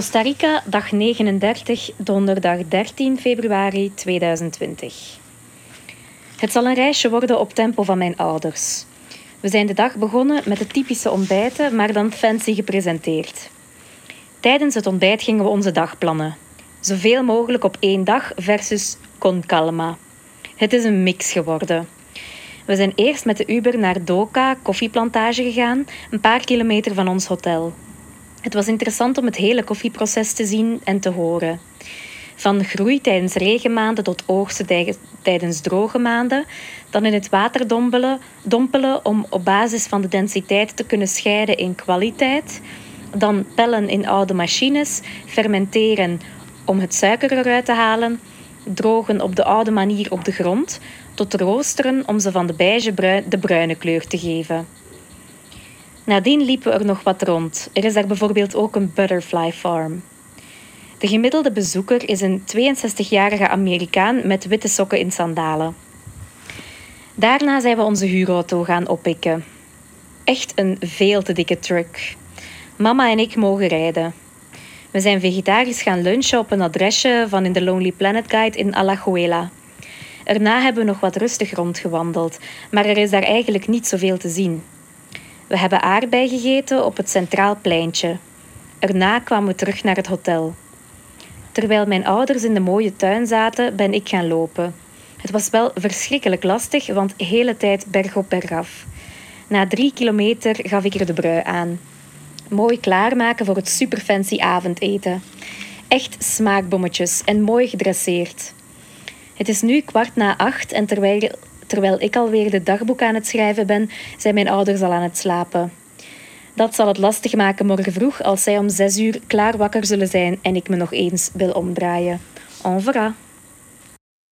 Costa Rica, dag 39, donderdag 13 februari 2020. Het zal een reisje worden op tempo van mijn ouders. We zijn de dag begonnen met de typische ontbijten, maar dan fancy gepresenteerd. Tijdens het ontbijt gingen we onze dag plannen. Zoveel mogelijk op één dag versus con calma. Het is een mix geworden. We zijn eerst met de Uber naar Doka, koffieplantage gegaan, een paar kilometer van ons hotel. Het was interessant om het hele koffieproces te zien en te horen. Van groei tijdens regenmaanden tot oogsten tijdens droge maanden, dan in het water dompelen, dompelen om op basis van de densiteit te kunnen scheiden in kwaliteit, dan pellen in oude machines, fermenteren om het suiker eruit te halen, drogen op de oude manier op de grond, tot roosteren om ze van de beige de bruine kleur te geven. Nadien liepen we er nog wat rond. Er is daar bijvoorbeeld ook een butterfly farm. De gemiddelde bezoeker is een 62-jarige Amerikaan met witte sokken in sandalen. Daarna zijn we onze huurauto gaan oppikken. Echt een veel te dikke truck. Mama en ik mogen rijden. We zijn vegetarisch gaan lunchen op een adresje van in de Lonely Planet Guide in Alajuela. Erna hebben we nog wat rustig rondgewandeld, maar er is daar eigenlijk niet zoveel te zien. We hebben aardbei gegeten op het Centraal Pleintje. Erna kwamen we terug naar het hotel. Terwijl mijn ouders in de mooie tuin zaten, ben ik gaan lopen. Het was wel verschrikkelijk lastig, want de hele tijd berg op berg af. Na drie kilometer gaf ik er de brui aan. Mooi klaarmaken voor het superfancy avondeten. Echt smaakbommetjes en mooi gedresseerd. Het is nu kwart na acht en terwijl, terwijl ik alweer de dagboek aan het schrijven ben, zijn mijn ouders al aan het slapen. Dat zal het lastig maken morgen vroeg als zij om zes uur klaar wakker zullen zijn en ik me nog eens wil omdraaien. En voilà.